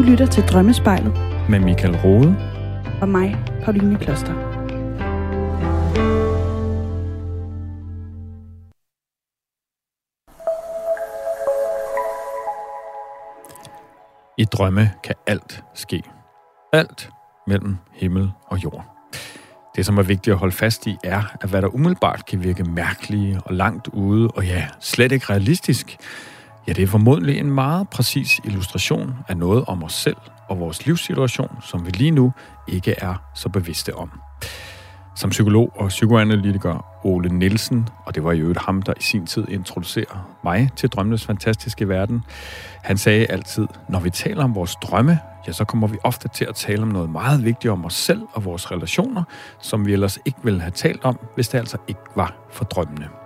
Du lytter til Drømmespejlet. Med Michael Rode. Og mig, Pauline Kloster. I drømme kan alt ske. Alt mellem himmel og jord. Det, som er vigtigt at holde fast i, er, at hvad der umiddelbart kan virke mærkelige og langt ude, og ja, slet ikke realistisk, ja, det er formodentlig en meget præcis illustration af noget om os selv og vores livssituation, som vi lige nu ikke er så bevidste om. Som psykolog og psykoanalytiker Ole Nielsen, og det var jo et ham, der i sin tid introducerer mig til drømmenes fantastiske verden, han sagde altid, når vi taler om vores drømme, ja, så kommer vi ofte til at tale om noget meget vigtigt om os selv og vores relationer, som vi ellers ikke ville have talt om, hvis det altså ikke var for drømmene.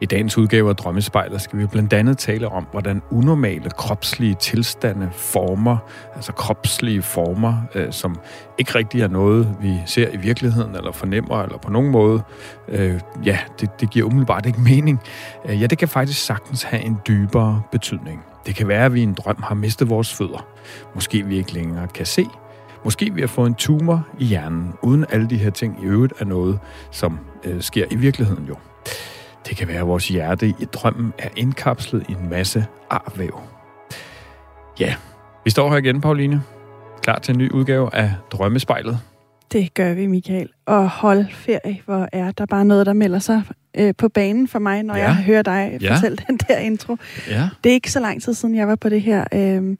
I dagens udgave af Drømmespejlet skal vi blandt andet tale om, hvordan unormale kropslige tilstande former, altså kropslige former, øh, som ikke rigtig er noget, vi ser i virkeligheden, eller fornemmer, eller på nogen måde, øh, ja, det, det giver umiddelbart ikke mening. Øh, ja, det kan faktisk sagtens have en dybere betydning. Det kan være, at vi i en drøm har mistet vores fødder. Måske vi ikke længere kan se. Måske vi har fået en tumor i hjernen, uden alle de her ting i øvrigt er noget, som øh, sker i virkeligheden jo. Det kan være, at vores hjerte i drømmen er indkapslet i en masse arvæv. Ja, vi står her igen, Pauline. Klar til en ny udgave af Drømmespejlet. Det gør vi, Michael. Og hold ferie, hvor er der bare noget, der melder sig øh, på banen for mig, når ja. jeg hører dig ja. fortælle den der intro. Ja. Det er ikke så lang tid siden, jeg var på det her øh,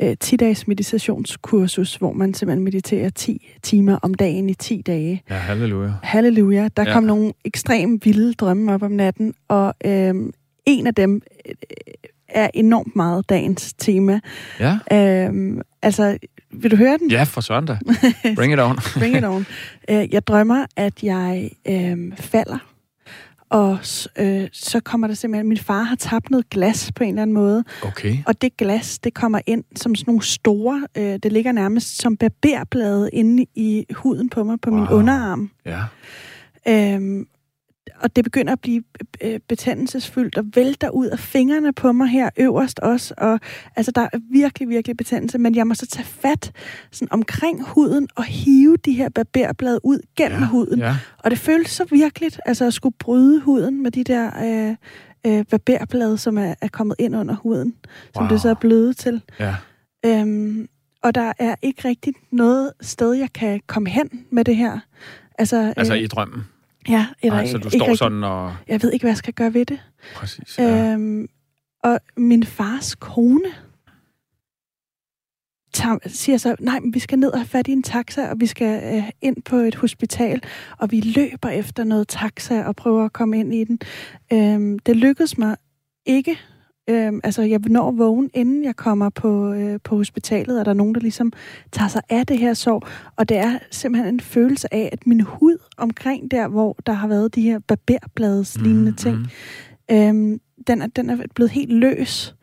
øh, 10-dages meditationskursus, hvor man simpelthen mediterer 10 timer om dagen i 10 dage. Ja, halleluja. Halleluja. Der ja. kom nogle ekstremt vilde drømme op om natten, og øh, en af dem øh, er enormt meget dagens tema. Ja. Øh, altså, vil du høre den? Ja, for søndag. Bring it on. Bring it on. Øh, jeg drømmer, at jeg øh, falder og øh, så kommer der simpelthen, min far har tabt noget glas på en eller anden måde. Okay. Og det glas, det kommer ind som sådan nogle store, øh, det ligger nærmest som barberblade inde i huden på mig, på wow. min underarm. Ja. Øhm, og det begynder at blive øh, betændelsesfyldt og vælter ud af fingrene på mig her øverst også. Og altså, der er virkelig, virkelig betændelse, men jeg må så tage fat sådan omkring huden og hive de her barberblade ud gennem ja, huden. Ja. Og det føles så virkeligt, altså at skulle bryde huden med de der øh, øh, barberblade, som er, er kommet ind under huden, wow. som det så er blevet til. Ja. Øhm, og der er ikke rigtig noget sted, jeg kan komme hen med det her. Altså, altså øh, i drømmen? Ja, eller Ej, så du står rigtig, sådan og... Jeg ved ikke, hvad jeg skal gøre ved det. Præcis, ja. øhm, Og min fars kone tager, siger så, nej, men vi skal ned og have fat i en taxa, og vi skal øh, ind på et hospital, og vi løber efter noget taxa og prøver at komme ind i den. Øhm, det lykkedes mig ikke Øh, altså, jeg når vågen, inden jeg kommer på, øh, på hospitalet, og der er nogen, der ligesom tager sig af det her sår. Og det er simpelthen en følelse af, at min hud omkring der, hvor der har været de her barberblades lignende mm, ting. Øh, den, er, den er blevet helt løs.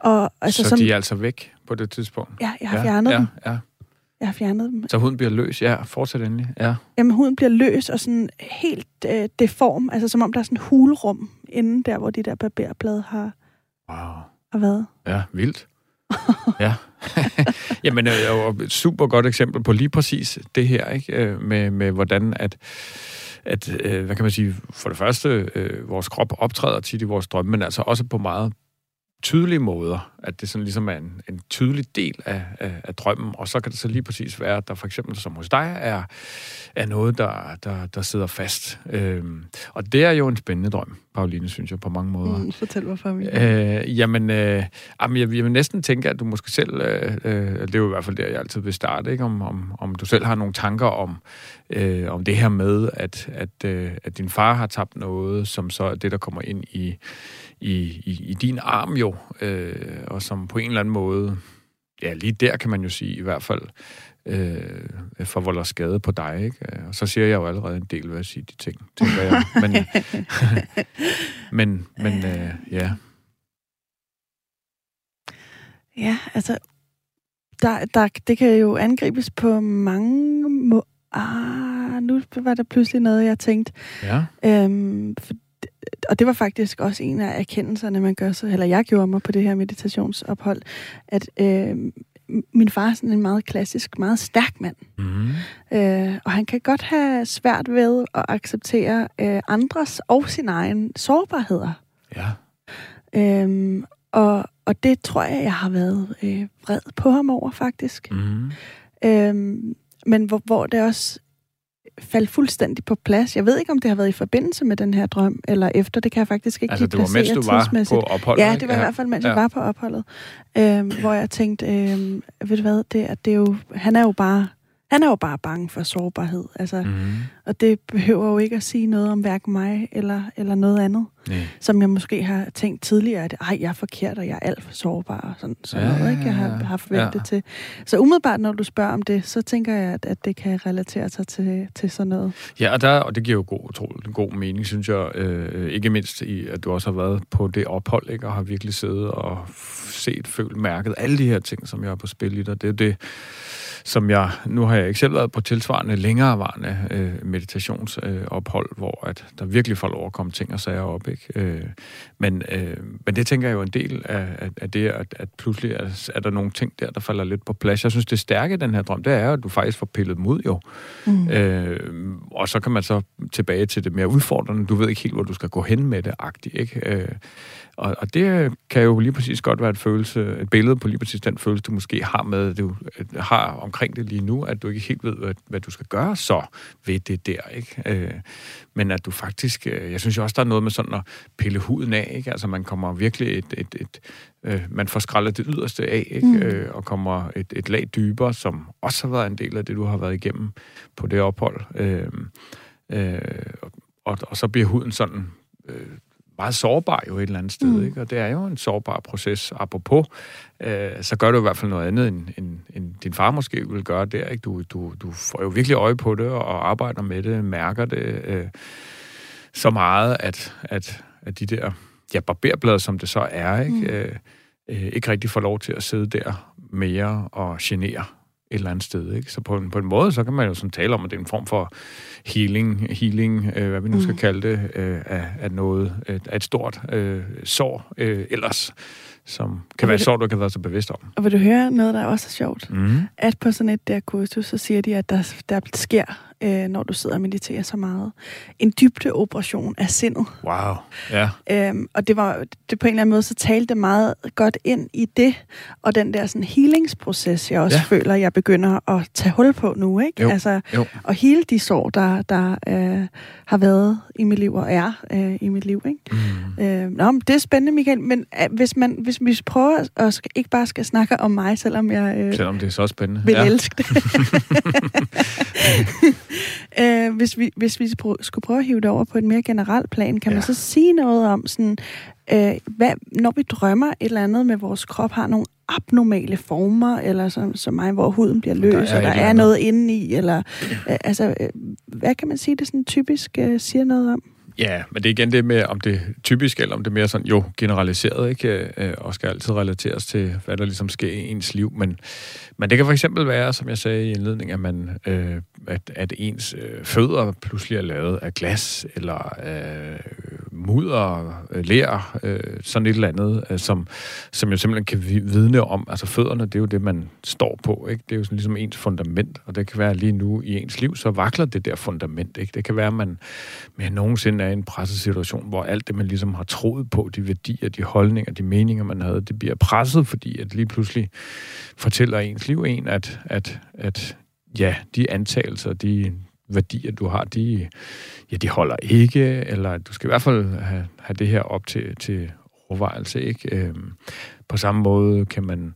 Og, altså, så som, de er altså væk på det tidspunkt? Ja, jeg har fjernet ja, dem. Ja, Jeg har fjernet dem. Så huden bliver løs? Ja, fortsæt endelig. Ja. Jamen, huden bliver løs og sådan helt øh, deform, altså som om der er sådan hulrum inden der, hvor de der barberblade har, Wow. Og hvad? Ja, vildt. ja. Jamen, øh, et super godt eksempel på lige præcis det her, ikke? Øh, med, med hvordan at, at øh, hvad kan man sige, for det første, vores krop optræder tit i vores drømme, men altså også på meget tydelige måder, at det sådan ligesom er en, en tydelig del af, af, af drømmen, og så kan det så lige præcis være, at der for eksempel som hos dig er, er noget, der, der, der sidder fast. Øhm, og det er jo en spændende drøm, Pauline, synes jeg, på mange måder. Mm, fortæl, hvorfor. Øh, jamen, øh, jamen jeg, jeg vil næsten tænke, at du måske selv, øh, øh, det er jo i hvert fald der, jeg altid vil starte, ikke? Om, om, om du selv har nogle tanker om, øh, om det her med, at, at, øh, at din far har tabt noget, som så er det, der kommer ind i i, i, i din arm jo, øh, og som på en eller anden måde, ja, lige der kan man jo sige i hvert fald, øh, forvolder skade på dig, ikke? Og så siger jeg jo allerede en del ved at sige de ting, tænker jeg. Men, men, men øh, ja. Ja, altså, der, der, det kan jo angribes på mange må... Ah, nu var der pludselig noget, jeg tænkte. Ja. Øhm, for og det var faktisk også en af erkendelserne, man gør så, eller jeg gjorde mig på det her meditationsophold, at øh, min far er sådan en meget klassisk, meget stærk mand. Mm. Øh, og han kan godt have svært ved at acceptere øh, andres og sin egen sårbarheder. Ja. Øhm, og, og det tror jeg, jeg har været øh, vred på ham over, faktisk. Mm. Øhm, men hvor, hvor det også faldt fuldstændig på plads. Jeg ved ikke, om det har været i forbindelse med den her drøm, eller efter. Det kan jeg faktisk ikke Altså, lige det var mens placere du var på ophold? Ja, det var i hvert fald, mens ja. jeg var på opholdet. Øhm, hvor jeg tænkte, øhm, ved du hvad, det, at det er jo, han er jo bare han er jo bare bange for sårbarhed. Altså, Mm. Og det behøver jo ikke at sige noget om hverken mig eller, eller noget andet. Nej. Som jeg måske har tænkt tidligere, at Ej, jeg er forkert, og jeg er alt for sårbar. Og sådan, sådan Ja, noget, ikke? Jeg har ja. haft ventet Ja. til. Så umiddelbart, når du spørger om det, så tænker jeg, at, at det kan relatere sig til, til sådan noget. Ja, og, der, og det giver jo god, utrolig god mening, synes jeg. Øh, ikke mindst i, at du også har været på det ophold, ikke? og har virkelig siddet og set, følt, mærket alle de her ting, som jeg er på spil i dig. Det er det, som jeg... Nu har jeg ikke selv været på tilsvarende længerevarende øh, meditationsophold, øh, ophold, hvor at der virkelig får lov at komme ting og sager op. Ikke? Øh, men, øh, men det tænker jeg jo en del af, af, det, at, at pludselig er, er der nogle ting der, der falder lidt på plads. Jeg synes, det stærke i den her drøm, det er at du faktisk får pillet dem ud jo. Mm. Øh, og så kan man så tilbage til det mere udfordrende. Du ved ikke helt, hvor du skal gå hen med det, agtigt, ikke? Øh, og, og det kan jo lige præcis godt være et, følelse, et billede på lige præcis den følelse, du måske har med, du øh, har omkring det lige nu, at du ikke helt ved, hvad, hvad du skal gøre så ved det der, ikke? Øh, men at du faktisk, øh, jeg synes jo også, der er noget med sådan at pille huden af, ikke? Altså man kommer virkelig et, et, et øh, man får skrællet det yderste af, ikke? Mm. Øh, og kommer et, et lag dybere, som også har været en del af det, du har været igennem på det ophold. Øh, øh, og, og så bliver huden sådan øh, meget sårbar jo et eller andet sted, mm. ikke? Og det er jo en sårbar proces. Apropos, øh, så gør du i hvert fald noget andet, end, end, end din far måske ville gøre der, ikke? Du, du, du får jo virkelig øje på det, og arbejder med det, mærker det øh, så meget, at, at, at de der ja, barberblade, som det så er, ikke? Mm. Øh, øh, ikke rigtig får lov til at sidde der mere og genere et eller andet sted. Ikke? Så på en, på en måde, så kan man jo sådan tale om, at det er en form for healing, healing øh, hvad vi nu skal Mm. kalde det, øh, af, af noget, af et stort øh, sår øh, ellers, som kan være et sår, du ikke har været så bevidst om. Og vil du høre noget, der også er sjovt? Mm. At på sådan et der kursus, så siger de, at der, der sker, øh, når du sidder og mediterer så meget, en dybdeoperation af sindet. Wow. Ja. Øhm, og det var det på en eller anden måde, så talte det meget godt ind i det, og den der sådan healingsproces, jeg også Ja. føler, jeg begynder at tage hul på nu, ikke? Jo, Altså, jo. Og hele de sår, der, der øh, har været i mit liv, og er øh, i mit liv, ikke? Mm. Øh, nå, men det er spændende, Michael, men øh, hvis, man, hvis vi prøver at at sk- ikke bare skal snakke om mig, selvom jeg øh, Selvom det er så spændende. vil ja. elske det. øh, hvis, vi, hvis vi skulle prøve at hive det over på et mere generelt plan, kan ja. Man så sige noget om, sådan, øh, hvad, når vi drømmer et eller andet med vores krop, har nogle abnormale former, eller som, som mig, hvor huden bliver løs, er og der er noget indeni, eller øh, altså, øh, hvad kan man sige, det sådan typisk øh, siger noget om? Ja, men det er igen det med, om det er typisk, eller om det er mere sådan, jo, generaliseret, ikke? Øh, og skal altid relateres til, hvad der ligesom sker i ens liv. Men, men det kan for eksempel være, som jeg sagde i indledningen, at, man, øh, at, at ens øh, fødder pludselig er lavet af glas, eller øh, mudder, øh, øh, sådan et eller andet, øh, som, som jo simpelthen kan vidne om, altså fødderne, det er jo det, man står på, ikke? Det er jo sådan ligesom ens fundament, og det kan være lige nu i ens liv, så vakler det der fundament, ikke? Det kan være, at man med nogensinde er i en pressesituation, hvor alt det, man ligesom har troet på, de værdier, de holdninger, de meninger, man havde, det bliver presset, fordi at lige pludselig fortæller ens liv en, at, at, at ja, de antagelser, de værdier, du har, de, ja, de holder ikke, eller du skal i hvert fald have, have det her op til, til overvejelse, ikke? Øhm, på samme måde kan man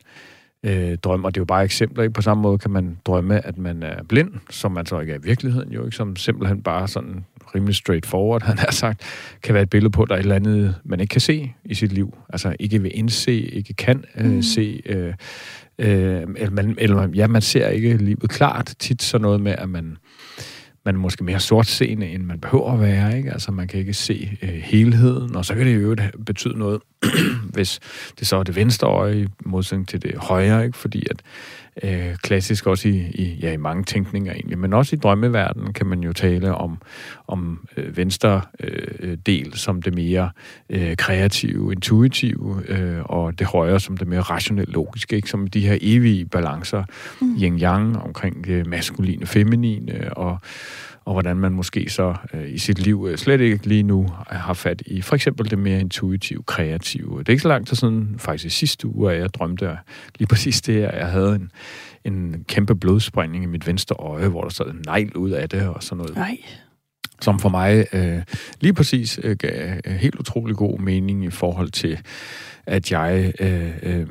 øh, drømme, og det er jo bare eksempler, ikke? På samme måde kan man drømme, at man er blind, som man så ikke er i virkeligheden jo, ikke? Som simpelthen bare sådan rimelig straightforward, han har sagt, kan være et billede på, at der er et eller andet, man ikke kan se i sit liv. Altså ikke vil indse, ikke kan øh, Mm. se, øh, øh, eller, man, eller ja, man ser ikke livet klart. Tit sådan noget med, at man, man er måske mere sortseende, end man behøver at være. Ikke? Altså man kan ikke se øh, helheden, og så kan det jo øvrigt betyde noget hvis det så er det venstre øje i modsætning til det højre, ikke? fordi at øh, klassisk også i, i, ja, i mange tænkninger egentlig, men også i drømmeverdenen kan man jo tale om, om øh, venstre øh, del som det mere øh, kreative, intuitive, øh, og det højre som det mere rationelt logiske, ikke? som de her evige balancer, mm. yin-yang omkring det maskuline, feminine, og og hvordan man måske så øh, i sit liv øh, slet ikke lige nu har fat i for eksempel det mere intuitive, kreative. Det er ikke så langt til sådan, faktisk i sidste uge, at jeg drømte lige præcis det, at jeg havde en, en kæmpe blodsprængning i mit venstre øje, hvor der sad en negl ud af det og sådan noget. Nej. Som for mig øh, lige præcis øh, gav øh, helt utrolig god mening i forhold til, at jeg øh, øh,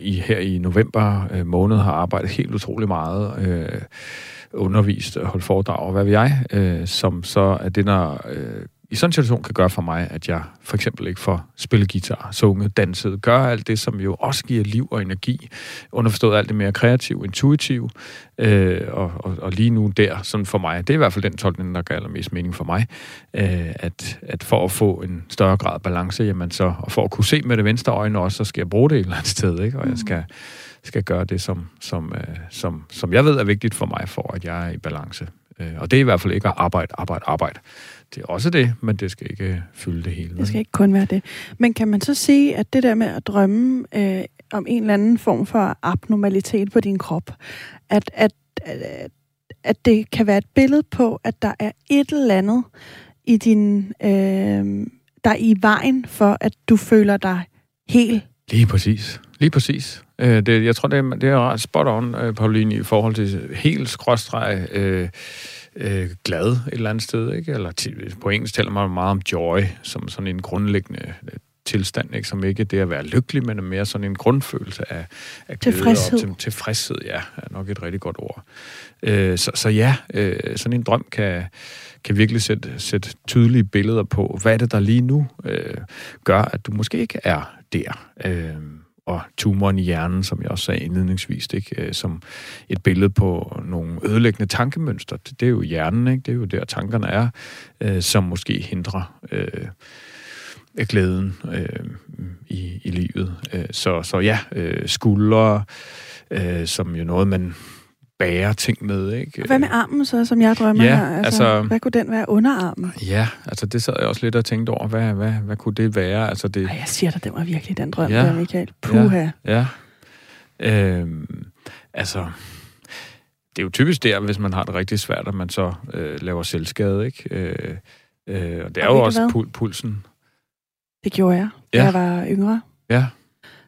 i, her i november øh, måned har arbejdet helt utrolig meget øh, undervist og holdt foredrag, og hvad ved jeg, øh, som så er det, når øh, i sådan en situation kan gøre for mig, at jeg for eksempel ikke får spillet guitar, sunget, danset, gør alt det, som jo også giver liv og energi, underforstået alt det mere kreativ, intuitiv, øh, og, og, og lige nu der, sådan for mig, det er i hvert fald den tolkning, der gør allermest mening for mig, øh, at, at for at få en større grad af balance, jamen så, og for at kunne se med det venstre øjne også, så skal jeg bruge det et eller andet sted, ikke? og jeg skal skal gøre det, som, som, øh, som, som jeg ved er vigtigt for mig, for at jeg er i balance. Øh, og det er i hvert fald ikke at arbejde, arbejde, arbejde. Det er også det, men det skal ikke fylde det hele. Det skal ikke kun være det. Men kan man så sige, at det der med at drømme øh, om en eller anden form for abnormalitet på din krop, at, at, at, at det kan være et billede på, at der er et eller andet i din, øh, der er i vejen for, at du føler dig helt Lige præcis. Lige præcis. Øh, det, jeg tror, det er, det er ret spot on, øh, Pauline, i forhold til helt skråstreg øh, øh, glad et eller andet sted. Ikke? Eller på engelsk taler man meget om joy, som sådan en grundlæggende øh, tilstand, ikke? som ikke det at være lykkelig, men mere sådan en grundfølelse af, af glæde tilfredshed. og til, tilfredshed. Ja, er nok et rigtig godt ord. Øh, så, så ja, øh, sådan en drøm kan, kan virkelig sætte, sætte tydelige billeder på, hvad er det, der lige nu øh, gør, at du måske ikke er der. Øh, og tumoren i hjernen, som jeg også sagde indledningsvis, ikke? Øh, som et billede på nogle ødelæggende tankemønstre. Det, det er jo hjernen, ikke? det er jo der, tankerne er, øh, som måske hindrer øh, glæden øh, i, i livet. Øh, så, så ja, øh, skuldre, øh, som jo noget, man bære ting med, ikke? Hvad med armen så, som jeg drømmer ja, her? Altså, altså, hvad kunne den være under armen? Ja, altså det sad jeg også lidt og tænkte over, hvad, hvad, hvad kunne det være? Altså det... Ej, jeg siger dig, det var virkelig den drøm ja, der, Michael. Puha. Ja, ja. Øhm, altså, det er jo typisk der, hvis man har det rigtig svært, at man så øh, laver selvskade, ikke? Øh, øh, og det er og jo også pul- pulsen. Det gjorde jeg, da ja. jeg var yngre. Ja.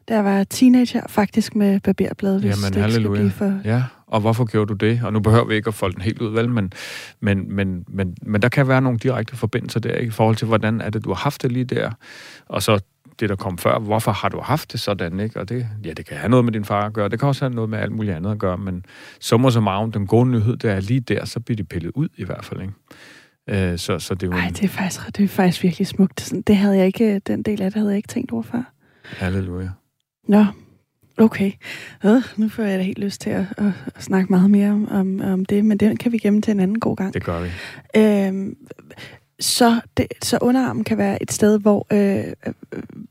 Da jeg var teenager, faktisk med barberblad, hvis Jamen, det ikke skal blive for... Ja, og hvorfor gjorde du det? Og nu behøver vi ikke at folde den helt ud, vel? Men, men, men, men, men der kan være nogle direkte forbindelser der, ikke? i forhold til, hvordan er det, du har haft det lige der, og så det, der kom før. Hvorfor har du haft det sådan, ikke? Og det, ja, det kan have noget med din far at gøre, det kan også have noget med alt muligt andet at gøre, men så meget den gode nyhed, det er lige der, så bliver de pillet ud i hvert fald, ikke? Øh, så, så det er jo Ej, det er, faktisk, det er faktisk virkelig smukt. Det havde jeg ikke, den del af det havde jeg ikke tænkt over før. Halleluja. Nå, okay. Øh, nu får jeg da helt lyst til at, at, at snakke meget mere om, om, om det, men det kan vi gemme til en anden god gang. Det gør vi. Øhm, så, det, så underarmen kan være et sted, hvor, øh, øh,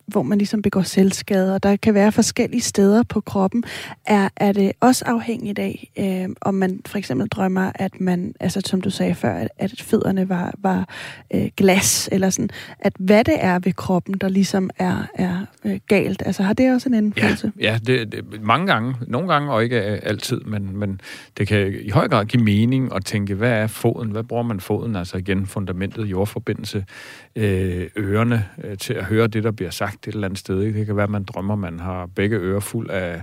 hvor man ligesom begår selvskade, og der kan være forskellige steder på kroppen. Er, er det også afhængigt af, øh, om man for eksempel drømmer, at man, altså som du sagde før, at, at fødderne var, var øh, glas, eller sådan, at hvad det er ved kroppen, der ligesom er, er øh, galt. Altså har det også en indflydelse? Ja, ja det, det, mange gange, nogle gange og ikke altid, men, men det kan i høj grad give mening at tænke, hvad er foden, hvad bruger man foden, altså igen fundamentet, jordforbindelse, øh, ørerne øh, til at høre det, der bliver sagt et eller andet sted. Ikke? Det kan være, at man drømmer, man har begge ører fuld af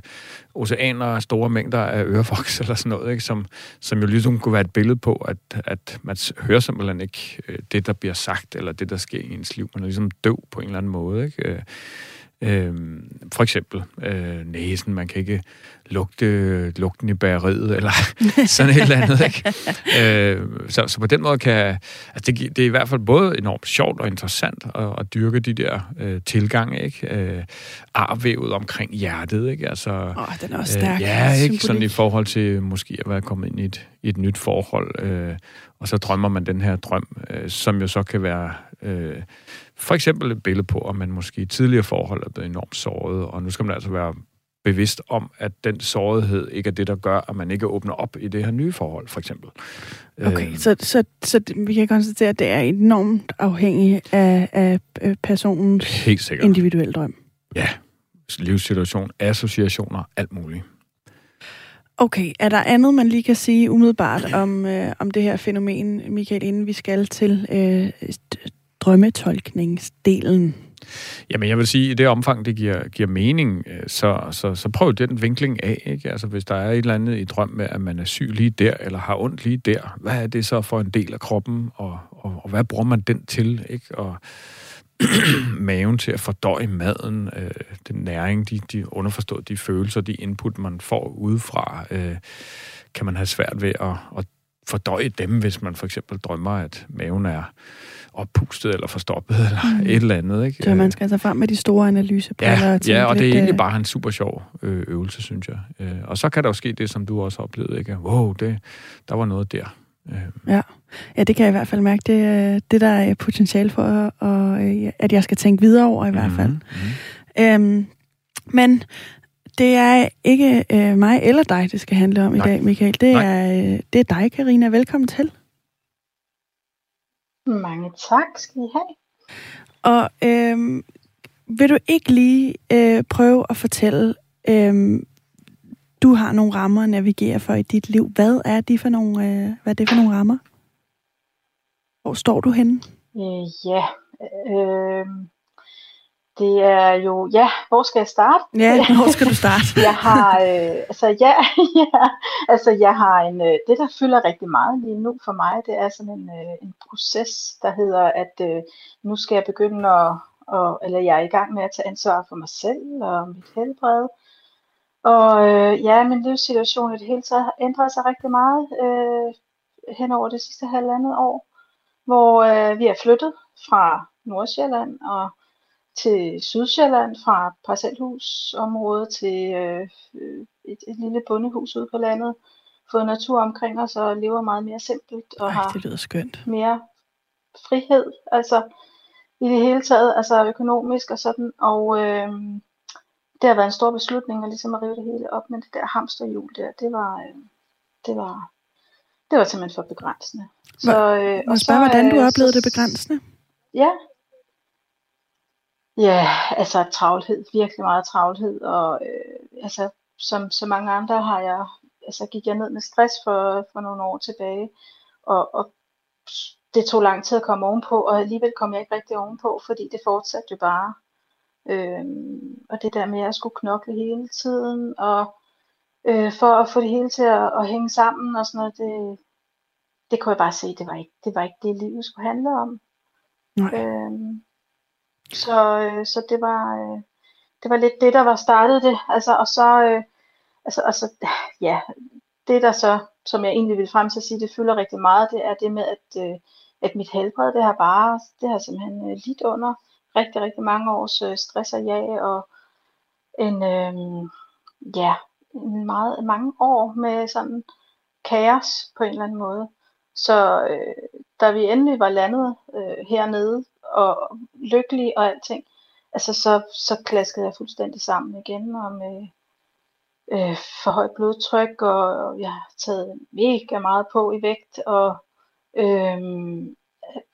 oceaner, store mængder af ørevoks eller sådan noget, ikke? Som, som jo ligesom kunne være et billede på, at, at man hører simpelthen ikke øh, det, der bliver sagt, eller det, der sker i ens liv. Man er ligesom døv på en eller anden måde. Ikke? Øh, Øh, Øh, for eksempel øh, næsen, man kan ikke lugte lugten i bæreriet, eller sådan et eller andet. Ikke? Øh, så, så på den måde kan... Altså det, det er i hvert fald både enormt sjovt og interessant at, at dyrke de der øh, tilgange, ikke? Øh, arvævet omkring hjertet, ikke? Altså, Åh, oh, den er også stærk. Øh, ja, ikke? Symbolik. Sådan i forhold til måske at være kommet ind i et, i et nyt forhold, øh, og så drømmer man den her drøm, øh, som jo så kan være... Øh, For eksempel et billede på, at man måske i tidligere forhold er blevet enormt såret, og nu skal man altså være bevidst om, at den sårighed ikke er det, der gør, at man ikke åbner op i det her nye forhold, for eksempel. Okay, øh, så, så, så vi kan konstatere, at det er enormt afhængigt af, af personens helt sikkert. individuelle drøm. Ja, livssituation, associationer, alt muligt. Okay, er der andet, man lige kan sige umiddelbart om, øh, om det her fænomen, Michael, inden vi skal til øh, drømmetolkningsdelen? Jamen, jeg vil sige, at i det omfang, det giver, giver mening, øh, så, så, så prøv den vinkling af. Ikke? Altså, hvis der er et eller andet i drøm med, at man er syg lige der, eller har ondt lige der, hvad er det så for en del af kroppen, og, og, og hvad bruger man den til? Ikke? Og maven til at fordøje maden, øh, den næring, de, de underforstået, de følelser, de input, man får udefra, øh, kan man have svært ved at, at fordøje dem, hvis man for eksempel drømmer, at maven er oppustet eller forstoppet eller mm. et eller andet. Ikke? Så man skal altså frem med de store analysebriller. Ja, og, ja, og det er egentlig øh, bare en super sjov øh, øvelse, synes jeg. Øh, og så kan der jo ske det, som du også oplevede, ikke? Wow, det, der var noget der. Ja. ja, det kan jeg i hvert fald mærke. Det, det der er potentiale for, og, at jeg skal tænke videre over i hvert fald. Mm-hmm. Øhm, men det er ikke øh, mig eller dig, det skal handle om Nej. i dag, Michael. Det er, øh, det er dig, Karina. Velkommen til. Mange tak skal I have. Og øh, vil du ikke lige øh, prøve at fortælle, øh, du har nogle rammer at navigere for i dit liv. Hvad er, de for nogle, øh, hvad er det for nogle rammer? Hvor står du henne? Øh, ja, øh, det er jo, ja, hvor skal jeg starte? Ja, hvor skal du starte? jeg har, øh, altså ja, ja, altså jeg har en, øh, det der fylder rigtig meget lige nu for mig, det er sådan en, øh, en proces, der hedder, at øh, nu skal jeg begynde at, og, eller jeg er i gang med at tage ansvar for mig selv og mit helbred. Og øh, ja, min livssituation i det hele taget har ændret sig rigtig meget øh, hen over det sidste halvandet år, hvor øh, vi er flyttet fra Nordsjælland og til Sydsjælland fra parcelhusområdet til øh, et, et lille bondehus ude på landet, fået natur omkring os og lever meget mere simpelt og Ej, har det lyder skønt. mere frihed, altså i det hele taget, altså økonomisk og sådan, og øh, det har været en stor beslutning at ligesom at rive det hele op, men det der hamsterhjul der, det var, øh, det var, det var simpelthen for begrænsende. Så, øh, og spørge, hvordan du oplevede så, det begrænsende? Ja, Ja, altså travlhed, virkelig meget travlhed, og øh, altså som så mange andre har jeg, altså gik jeg ned med stress for, for nogle år tilbage, og, og det tog lang tid at komme ovenpå, og alligevel kom jeg ikke rigtig ovenpå, fordi det fortsatte jo bare. Øhm, og det der med at skulle knokle hele tiden, og øh, for at få det hele til at, at hænge sammen og sådan noget, det, det kunne jeg bare se, det var ikke det, var ikke det livet skulle handle om. Nej. Øhm, så, øh, så det var øh, det var lidt det, der var startet det. Altså, og så, øh, altså, altså, ja, det der så, som jeg egentlig vil frem til at sige, det fylder rigtig meget, det er det med, at, øh, at mit helbred, det har bare, det har simpelthen øh, lidt under rigtig, rigtig mange års øh, stress og jag, og en, øh, ja, en meget, mange år med sådan kaos på en eller anden måde. Så øh, da vi endelig var landet øh, hernede, og lykkelig og alting, altså så, så klaskede jeg fuldstændig sammen igen, og med øh, for højt blodtryk, og jeg har taget mega meget på i vægt, og øh,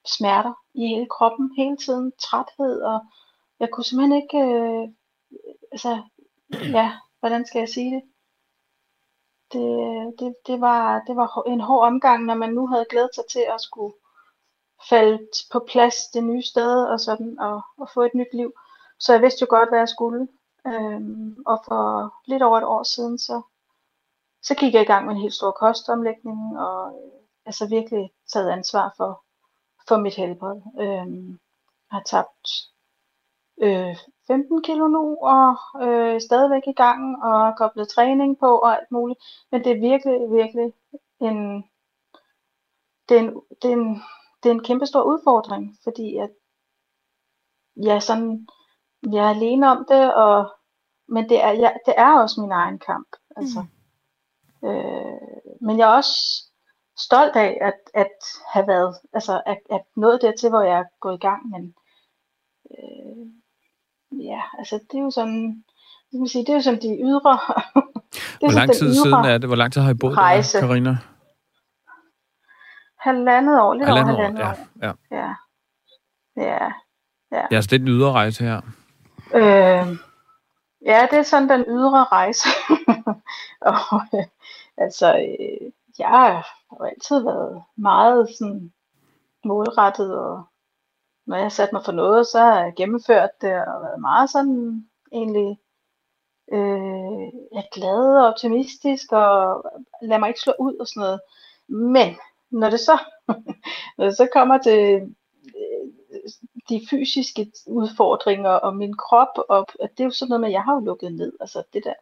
smerter i hele kroppen hele tiden, træthed, og jeg kunne simpelthen ikke, øh, altså, ja, hvordan skal jeg sige det? Det, det, det, var, det var en hård omgang, når man nu havde glædet sig til at skulle faldt på plads det nye sted og sådan, og, og få et nyt liv. Så jeg vidste jo godt, hvad jeg skulle. Øhm, og for lidt over et år siden, så, så gik jeg i gang med en helt stor kostomlægning, og øh, altså virkelig taget ansvar for, for mit helbred. Øhm, jeg har tabt øh, 15 kilo nu, og øh, stadigvæk i gang, og koblet træning på og alt muligt. Men det er virkelig, virkelig en, det er en, det er en, det er en kæmpe stor udfordring, fordi at jeg, sådan, jeg er alene om det, og, men det er, jeg, det er også min egen kamp. Altså. Mm. Øh, men jeg er også stolt af at, at have været, altså at, at nået dertil, hvor jeg er gået i gang, men øh, ja, altså det er jo sådan, det, kan sige, det er jo sådan de ydre... det Hvor lang tid siden er det? Hvor lang tid har I boet rejse. der, Karina? Halvandet år, lidt halvandet over halvandet år. Ja, ja. ja. Ja. Ja. Ja, det er den ydre rejse her. Øh, ja, det er sådan den ydre rejse. og øh, altså, øh, jeg har jo altid været meget sådan målrettet, og når jeg har sat mig for noget, så har jeg gennemført det, og været meget sådan egentlig øh, jeg er glad og optimistisk, og lader mig ikke slå ud og sådan noget. Men når det så, når det så kommer til de fysiske udfordringer og min krop, og det er jo sådan noget med, at jeg har jo lukket ned, altså det der,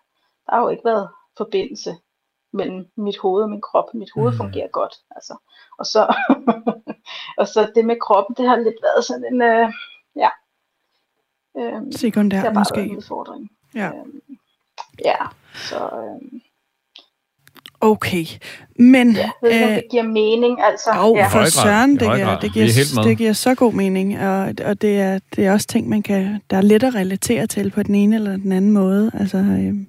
der har jo ikke været forbindelse mellem mit hoved og min krop. Mit hoved mm. fungerer godt, altså. Og så, og så det med kroppen, det har lidt været sådan en, øh, ja. Øh, Sekundær måske. Udfordring. Ja. Øh, ja, så... Øh, Okay, men... Ja, ved ikke, øh, det giver mening, altså. Jo, ja. for søren, det giver, det, giver, det giver så god mening, og, og det, er, det er også ting, man kan, der er let at relatere til på den ene eller den anden måde. Altså, øhm,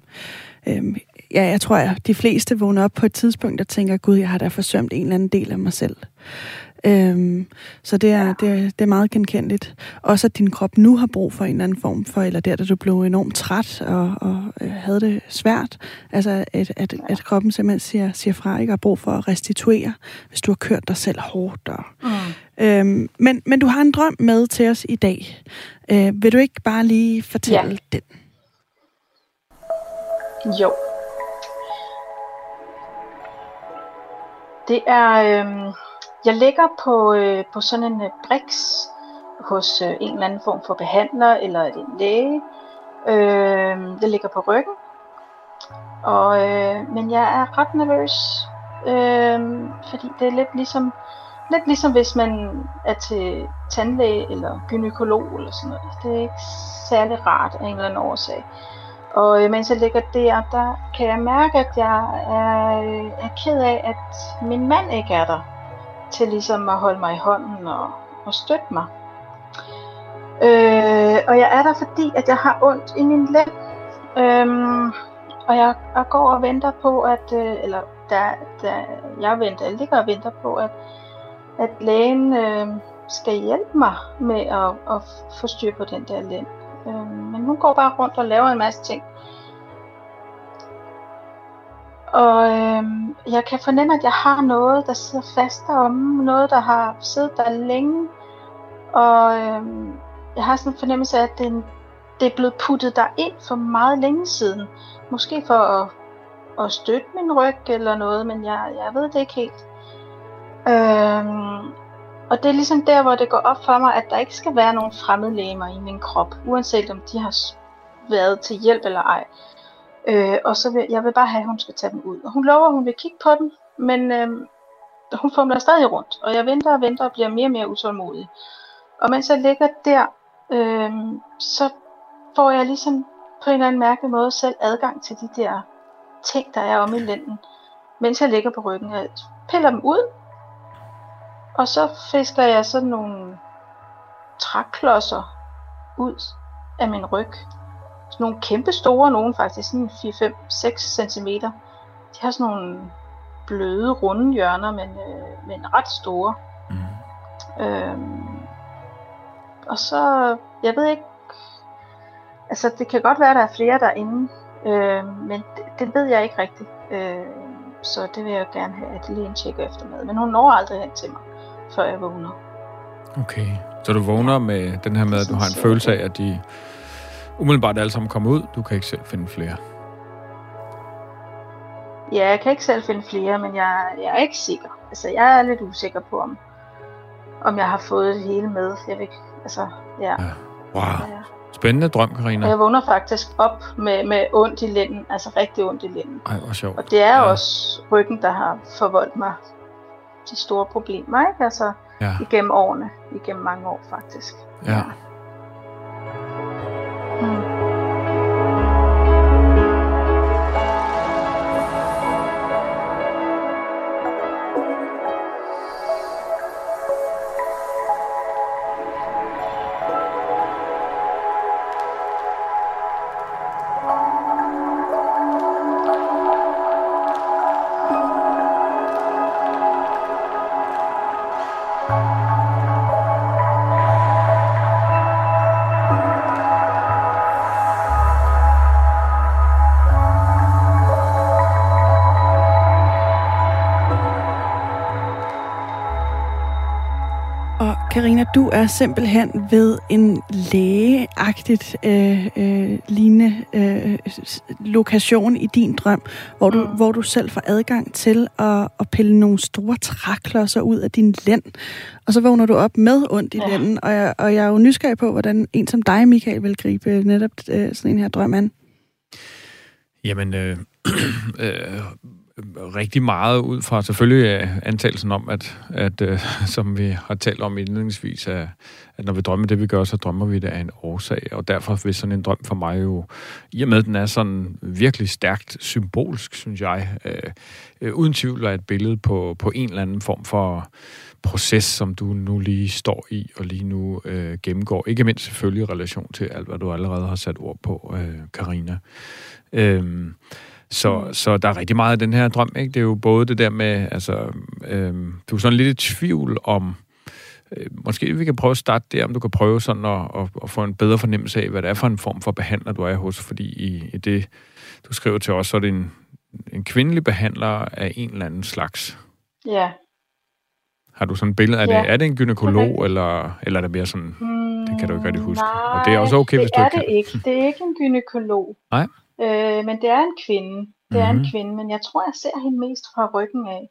øhm, ja, jeg tror, at de fleste vågner op på et tidspunkt og tænker, gud, jeg har da forsømt en eller anden del af mig selv. Øhm, så det er, det, er, det er meget genkendeligt. Også at din krop nu har brug for en eller anden form for, eller der, da du blev enormt træt og, og øh, havde det svært. Altså, at, at, at kroppen simpelthen siger, siger fra, ikke har brug for at restituere, hvis du har kørt dig selv hårdt. Og, mm. øhm, men, men du har en drøm med til os i dag. Øh, vil du ikke bare lige fortælle ja. den? Jo. Det er... Øh jeg ligger på, øh, på sådan en øh, briks hos øh, en eller anden form for behandler eller en læge. Øh, jeg ligger på ryggen. Og, øh, men jeg er ret nervøs, øh, fordi det er lidt ligesom, lidt ligesom hvis man er til tandlæge eller gynekolog eller sådan noget. Det er ikke særlig rart af en eller anden årsag. Og øh, mens jeg ligger der, der kan jeg mærke, at jeg er, øh, er ked af, at min mand ikke er der til ligesom at holde mig i hånden og, og støtte mig. Øh, og jeg er der, fordi at jeg har ondt i min lænd. Øhm, og jeg, jeg går og venter på, at, øh, eller der, der, jeg venter, jeg ligger og venter på, at, at lægen øh, skal hjælpe mig med at, at få styr på den der lænd. Øh, men hun går bare rundt og laver en masse ting. Og øh, jeg kan fornemme, at jeg har noget, der sidder fast om noget, der har siddet der længe. Og øh, jeg har sådan en fornemmelse af, at det, det er blevet puttet der ind for meget længe siden. Måske for at, at støtte min ryg eller noget, men jeg, jeg ved det ikke helt. Øh, og det er ligesom der, hvor det går op for mig, at der ikke skal være nogen fremmedlegemer i min krop, uanset om de har været til hjælp eller ej. Øh, og så vil jeg vil bare have, at hun skal tage dem ud. Og hun lover, at hun vil kigge på dem, men øh, hun fumler stadig rundt. Og jeg venter og venter og bliver mere og mere utålmodig. Og mens jeg ligger der, øh, så får jeg ligesom på en eller anden mærkelig måde selv adgang til de der ting, der er om i lænden, mens jeg ligger på ryggen. Jeg piller dem ud, og så fisker jeg sådan nogle træklodser ud af min ryg sådan nogle kæmpe store nogen faktisk, sådan 4-5-6 cm. De har sådan nogle bløde, runde hjørner, men, øh, men ret store. Mm. Øhm, og så, jeg ved ikke, altså det kan godt være, at der er flere derinde, øh, men det, det ved jeg ikke rigtigt. Øh, så det vil jeg gerne have, at Lene tjekker efter med. Men hun når aldrig hen til mig, før jeg vågner. Okay, så du vågner med den her med, at du har en følelse af, at de umiddelbart alle sammen kommer ud. Du kan ikke selv finde flere. Ja, jeg kan ikke selv finde flere, men jeg, jeg er ikke sikker. Altså, jeg er lidt usikker på, om, om jeg har fået det hele med. Jeg vil, altså, ja. ja. Wow. Ja. Spændende drøm, Karina. Jeg vågner faktisk op med, med ondt i lænden, altså rigtig ondt i lænden. Ej, hvor sjovt. Og det er ja. også ryggen, der har forvoldt mig de store problemer, ikke? Altså, ja. igennem årene, igennem mange år faktisk. Ja. ja. Du er simpelthen ved en lægeagtigt øh, øh, lignende øh, lokation i din drøm, hvor du, mm. hvor du selv får adgang til at, at pille nogle store træklodser ud af din lænd, og så vågner du op med ondt i ja. lænden, og jeg, og jeg er jo nysgerrig på, hvordan en som dig, Michael, vil gribe netop øh, sådan en her drøm an. Jamen, øh, øh, rigtig meget ud fra selvfølgelig øh, antagelsen om, at, at øh, som vi har talt om indledningsvis, at, at når vi drømmer det, vi gør, så drømmer vi det af en årsag. Og derfor vil sådan en drøm for mig jo, i og med at den er sådan virkelig stærkt symbolsk, synes jeg, øh, øh, uden tvivl er et billede på, på en eller anden form for proces, som du nu lige står i og lige nu øh, gennemgår. Ikke mindst selvfølgelig i relation til alt, hvad du allerede har sat ord på, øh, Karina. Uh, så, mm. så der er rigtig meget af den her drøm, ikke? Det er jo både det der med, altså, øh, du er sådan lidt i tvivl om, øh, måske vi kan prøve at starte der, om du kan prøve sådan at, at, at få en bedre fornemmelse af, hvad det er for en form for behandler, du er hos, fordi i, i det, du skriver til os, så er det en, en kvindelig behandler af en eller anden slags. Ja. Har du sådan et billede af ja. det? Er det en gynekolog, okay. eller, eller er det mere sådan, mm, det kan du ikke rigtig huske? Nej, og det er også okay, det hvis du er ikke det kan. ikke. Det er ikke en gynekolog. Nej. Øh, men det er en kvinde. Det mm-hmm. er en Mhm. kvinde, men jeg tror, jeg ser hende mest fra ryggen af.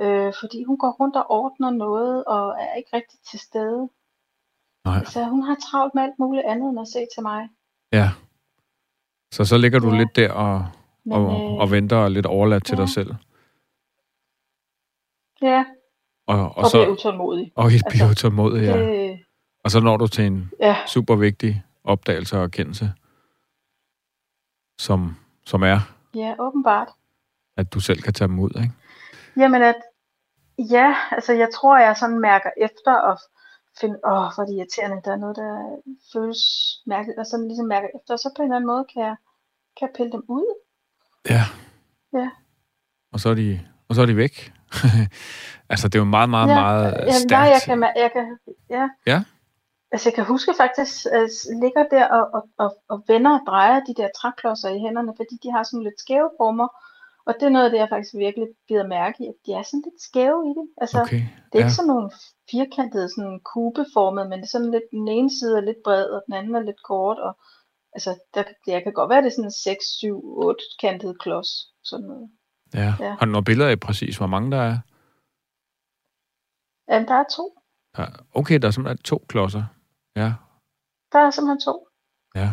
Øh, fordi hun går rundt og ordner noget, og er ikke rigtig til stede. Nej. Så hun har travlt med alt muligt andet end at se til mig. Ja. Så så ligger du Ja. lidt der og, Men, og, øh, og venter og er lidt overladt til ja. dig selv. Ja, Og, og, og og bliver så utålmodig. og bliver altså, utålmodig, ja. Det, Og så når du til en ja, super vigtig opdagelse og erkendelse, som, som er, ja, åbenbart. at du selv kan tage dem ud, ikke? Jamen at, ja, altså jeg tror, jeg sådan mærker efter og finde, åh, hvor er det irriterende, der er noget, der føles mærkeligt, og sådan ligesom mærker efter, og så på en eller anden måde kan jeg, kan jeg pille dem ud. Ja. Ja. Og så er de, og så er de væk. altså, det er jo meget, meget, ja, meget ja, stærkt. nej, jeg kan, jeg kan, ja. Ja. Altså jeg kan huske faktisk, at jeg ligger der og, og, og, og vender og drejer de der træklodser i hænderne, fordi de har sådan lidt skæve former, og det er noget af det, jeg faktisk virkelig bider mærke i, at de er sådan lidt skæve i det. Altså, Okay, Det er ja. ikke sådan nogle firkantede, sådan kubeformede, men det er sådan lidt, den ene side er lidt bred, og den anden er lidt kort, og altså, der, jeg kan godt være, det er sådan en 6, 7, 8 kantet klods, sådan noget. ja. ja. Har du nogle billeder af præcis, hvor mange der er? Ja, der er to. Ja. Okay, der er simpelthen to klodser. Ja. Der er simpelthen to. Ja.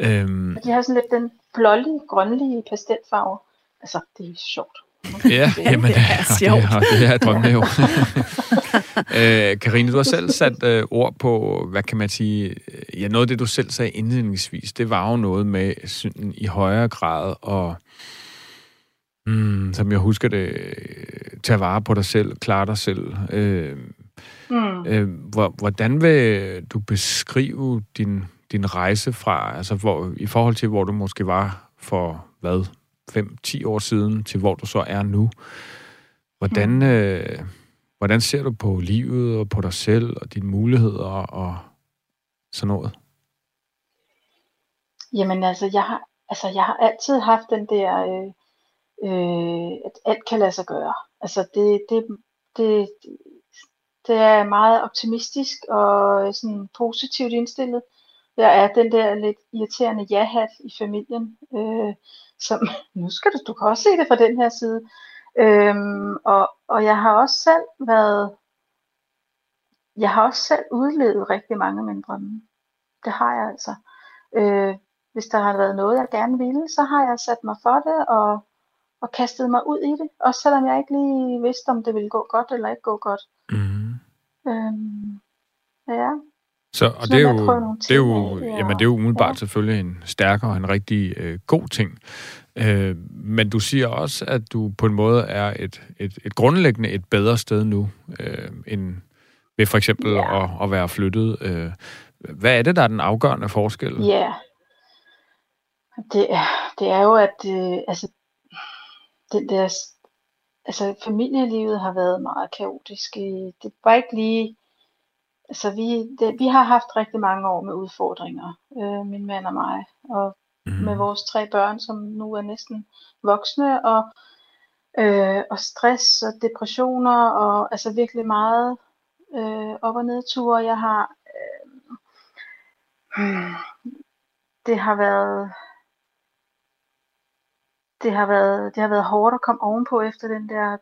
Øhm, Og de har sådan lidt den blålige, grønlige pastelfarve. Altså, det er sjovt. Ja, jamen, det er sjovt. Det, og det er drømmene jo. øh, Karine, du har selv sat øh, ord på, hvad kan man sige, øh, ja, noget af det, du selv sagde indledningsvis, det var jo noget med sådan, i højere grad og mm, som jeg husker det, øh, tage vare på dig selv, klare dig selv. Øh, Mm. øh, hvor, hvordan vil du beskrive din, din rejse fra, altså hvor, i forhold til, hvor du måske var for, hvad, 5-10 år siden, til hvor du så er nu. Hvordan, Mm. øh, hvordan ser du på livet og på dig selv og dine muligheder og sådan noget? Jamen altså, jeg har, altså, jeg har altid haft den der, øh, øh, at alt kan lade sig gøre. Altså, det, det, det, det er meget optimistisk og øh, sådan positivt indstillet. Jeg er den der lidt irriterende ja-hat i familien, øh, som, nu skal du, du kan også se det fra den her side. Øhm, og, og jeg har også selv været, jeg har også selv udlevet rigtig mange af mine drømme. Det har jeg altså. Øh, hvis der har været noget, jeg gerne ville, så har jeg sat mig for det og, og kastet mig ud i det. Også selvom jeg ikke lige vidste, om det ville gå godt eller ikke gå godt. Mm. Øhm, ja. Så, og Så det er jo, det er jo, af, ja. jamen, det er jo umiddelbart Ja. selvfølgelig en stærkere og en rigtig øh, god ting. Øh, men du siger også, at du på en måde er et, et, et grundlæggende et bedre sted nu, øh, end ved for eksempel Ja. at, at være flyttet. Øh, hvad er det, der er den afgørende forskel? Ja. Det det er jo, at øh, altså, den der, altså, familielivet har været meget kaotisk. Det var ikke lige, altså vi, det, vi har haft rigtig mange år med udfordringer, øh, min mand og mig, og Mm. med vores tre børn, som nu er næsten voksne, og, øh, og stress og depressioner, og altså virkelig meget øh, op- og nedture. Jeg har, øh, det har været, det har været, det har været hårdt at komme ovenpå efter den der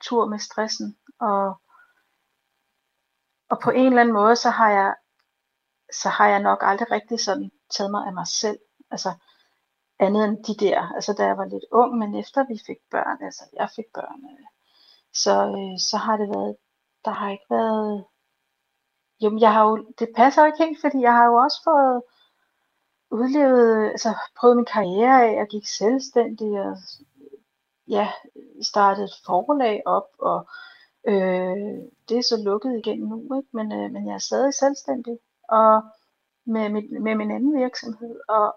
tur med stressen. Og, og på en eller anden måde, så har jeg, så har jeg nok aldrig rigtig sådan taget mig af mig selv. Altså, andet end de der, altså da jeg var lidt ung, men efter vi fik børn, altså jeg fik børn, øh, så, øh, så har det været, der har ikke været, jo, jeg har jo, det passer jo ikke helt, fordi jeg har jo også fået udlevet, altså prøvet min karriere af, og gik selvstændig, og ja, startede et forlag op, og øh, det er så lukket igen nu, ikke? Men, øh, men jeg er stadig selvstændig, og med, med, med min anden virksomhed, og,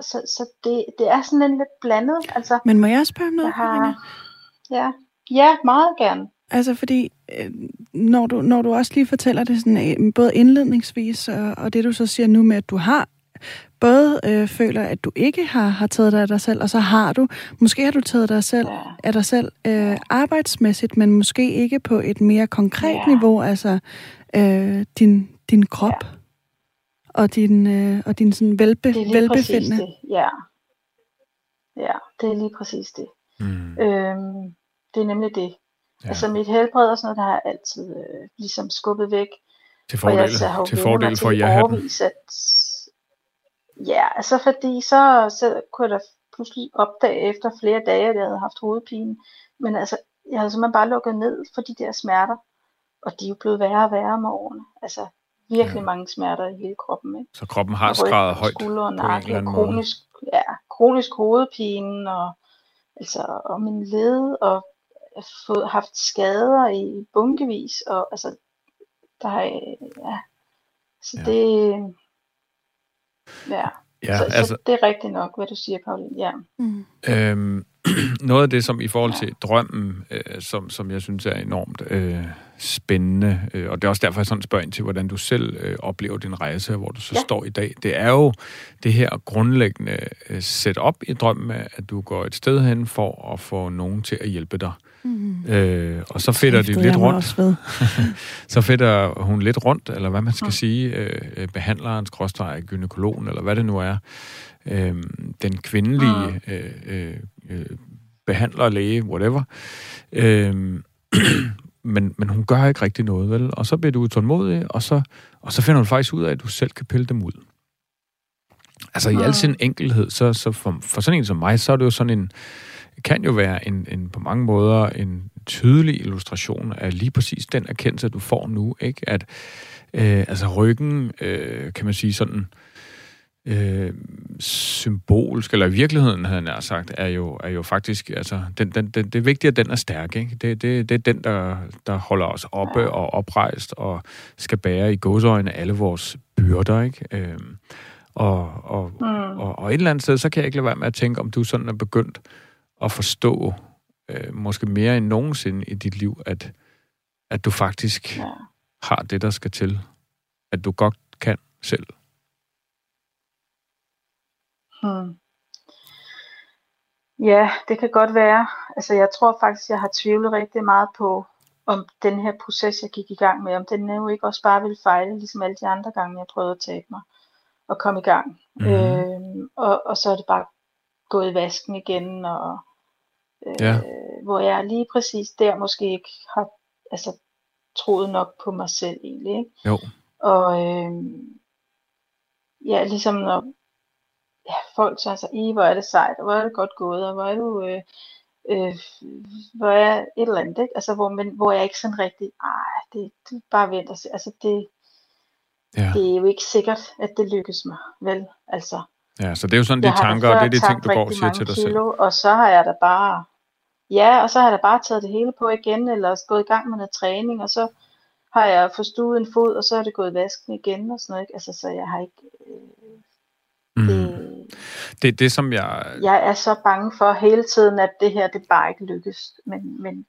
så, så det, det er sådan en lidt blandet. Altså, Men må jeg spørge om noget, jeg har, ja, ja, meget gerne. Altså fordi, øh, når du, når du også lige fortæller det sådan, øh, både indledningsvis, og, og det du så siger nu med, at du har både øh, føler, at du ikke har, har taget dig af dig selv, og så har du, måske har du taget dig selv, ja. af dig selv øh, arbejdsmæssigt, men måske ikke på et mere konkret ja. niveau, altså øh, din, din krop. Ja og din, øh, og din sådan velbe, det er lige velbefindende. Det. Ja. ja, det er lige præcis det. Mm. Øhm, det er nemlig det. Ja. Altså mit helbred og sådan noget, der har jeg altid øh, ligesom skubbet væk. Til fordel, jeg, til fordel for jer overvis, at, Ja, altså fordi så, så kunne jeg da pludselig opdage efter flere dage, at jeg havde haft hovedpine. Men altså, jeg havde simpelthen bare lukket ned for de der smerter. Og de er jo blevet værre og værre med årene. Altså, virkelig ja. mange smerter i hele kroppen. Ikke? Så kroppen har skrevet højt skulder og nakke, kronisk, ja, kronisk hovedpine, og, altså, og min led, og fået, haft skader i bunkevis, og altså, der har ja, så ja. det, ja. Ja, så, altså, så det er rigtigt nok, hvad du siger, Pauline. Ja. Mm. Øhm, noget af det, som i forhold til drømmen, øh, som, som jeg synes er enormt øh, spændende, øh, og det er også derfor, jeg sådan spørger ind til, hvordan du selv øh, oplever din rejse, hvor du så ja. står i dag, det er jo det her grundlæggende øh, setup i drømmen, at du går et sted hen for at få nogen til at hjælpe dig. Mm. Øh, og så fedter de lidt rundt. så fedter hun lidt rundt, eller hvad man skal mm. sige, øh, øh behandleren, skråstrej, gynekologen, eller hvad det nu er. Øh, den kvindelige mm. øh, øh, øh, behandler, læge, whatever. Øh, men, men hun gør ikke rigtig noget, vel? Og så bliver du utålmodig, og så, og så finder du faktisk ud af, at du selv kan pille dem ud. Altså i al sin enkelhed, så, så for, for sådan en som mig, så er det jo sådan en, kan jo være en, en på mange måder en tydelig illustration af lige præcis den erkendelse, du får nu, ikke? At øh, altså ryggen, øh, kan man sige sådan, øh, symbolsk, eller i virkeligheden, havde jeg sagt, er jo, er jo faktisk, altså, den, den, den, det er vigtigt, at den er stærk, ikke? Det, det, det er den, der, der holder os oppe og oprejst, og skal bære i godsøjne alle vores byrder, ikke? Øh, og, og, mm. og, og et eller andet sted, så kan jeg ikke lade være med at tænke, om du sådan er begyndt at forstå, øh, måske mere end nogensinde i dit liv, at, at du faktisk ja. har det, der skal til. At du godt kan selv. Hmm. Ja, det kan godt være. Altså, jeg tror faktisk, jeg har tvivlet rigtig meget på, om den her proces, jeg gik i gang med, om den jo ikke også bare ville fejle, ligesom alle de andre gange, jeg prøvede at tabe mig og komme i gang. Mm. Øh, og, og så er det bare gået i vasken igen, og øh, ja. hvor jeg lige præcis der måske ikke har altså, troet nok på mig selv egentlig. Ikke? Jo. Og øh, ja, ligesom når ja, folk så altså, i hvor er det sejt, og hvor er det godt gået, og hvor er du, øh, øh, hvor er et eller andet, ikke? Altså, hvor, men, hvor jeg ikke sådan rigtig, ej, det, det bare vent og se, altså det, ja. det er jo ikke sikkert, at det lykkes mig, vel, altså. Ja, så det er jo sådan de tanker, og det er de ting, du går og siger til dig kilo, selv. Og så har jeg da bare, ja, og så har jeg da bare taget det hele på igen, eller gået i gang med noget træning, og så har jeg forstuet en fod, og så er det gået vasken igen, og sådan noget, ikke? Altså, så jeg har ikke, øh, mm. det, det det, som jeg... Jeg er så bange for hele tiden, at det her, det bare ikke lykkes, men, men,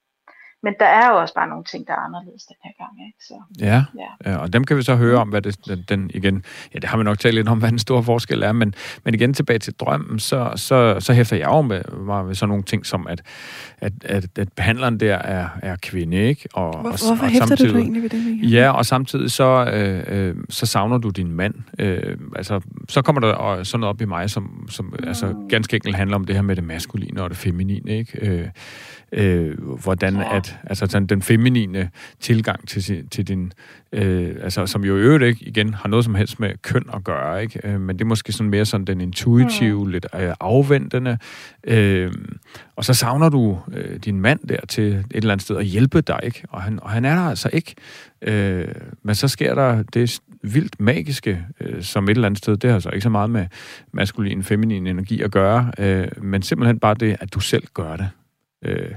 men der er jo også bare nogle ting, der er anderledes den her gang. Ikke? Så, ja, ja. ja, og dem kan vi så høre om, hvad det, den, den igen, ja, det har vi nok talt lidt om, hvad den store forskel er, men, men igen tilbage til drømmen, så, så, så hæfter jeg jo med, med sådan nogle ting som, at, at, at, at behandleren der er, er kvinde, ikke? Og, Hvor, og, hvorfor og hæfter du egentlig ved det? Michael? Ja, og samtidig så, øh, øh, så savner du din mand. Øh, altså, så kommer der sådan noget op i mig, som, som mm. altså, ganske enkelt handler om det her med det maskuline og det feminine, ikke? Øh, øh, hvordan ja. at, altså sådan den feminine tilgang til, til din, øh, altså som jo i øvrigt ikke igen har noget som helst med køn at gøre, ikke? Øh, men det er måske sådan mere sådan den intuitive, mm. lidt øh, afventende, øh, og så savner du øh, din mand der til et eller andet sted at hjælpe dig, ikke? Og han, og han er der altså ikke. Øh, men så sker der det vildt magiske, øh, som et eller andet sted, det har så ikke så meget med maskulin, feminin energi at gøre, øh, men simpelthen bare det, at du selv gør det. Øh,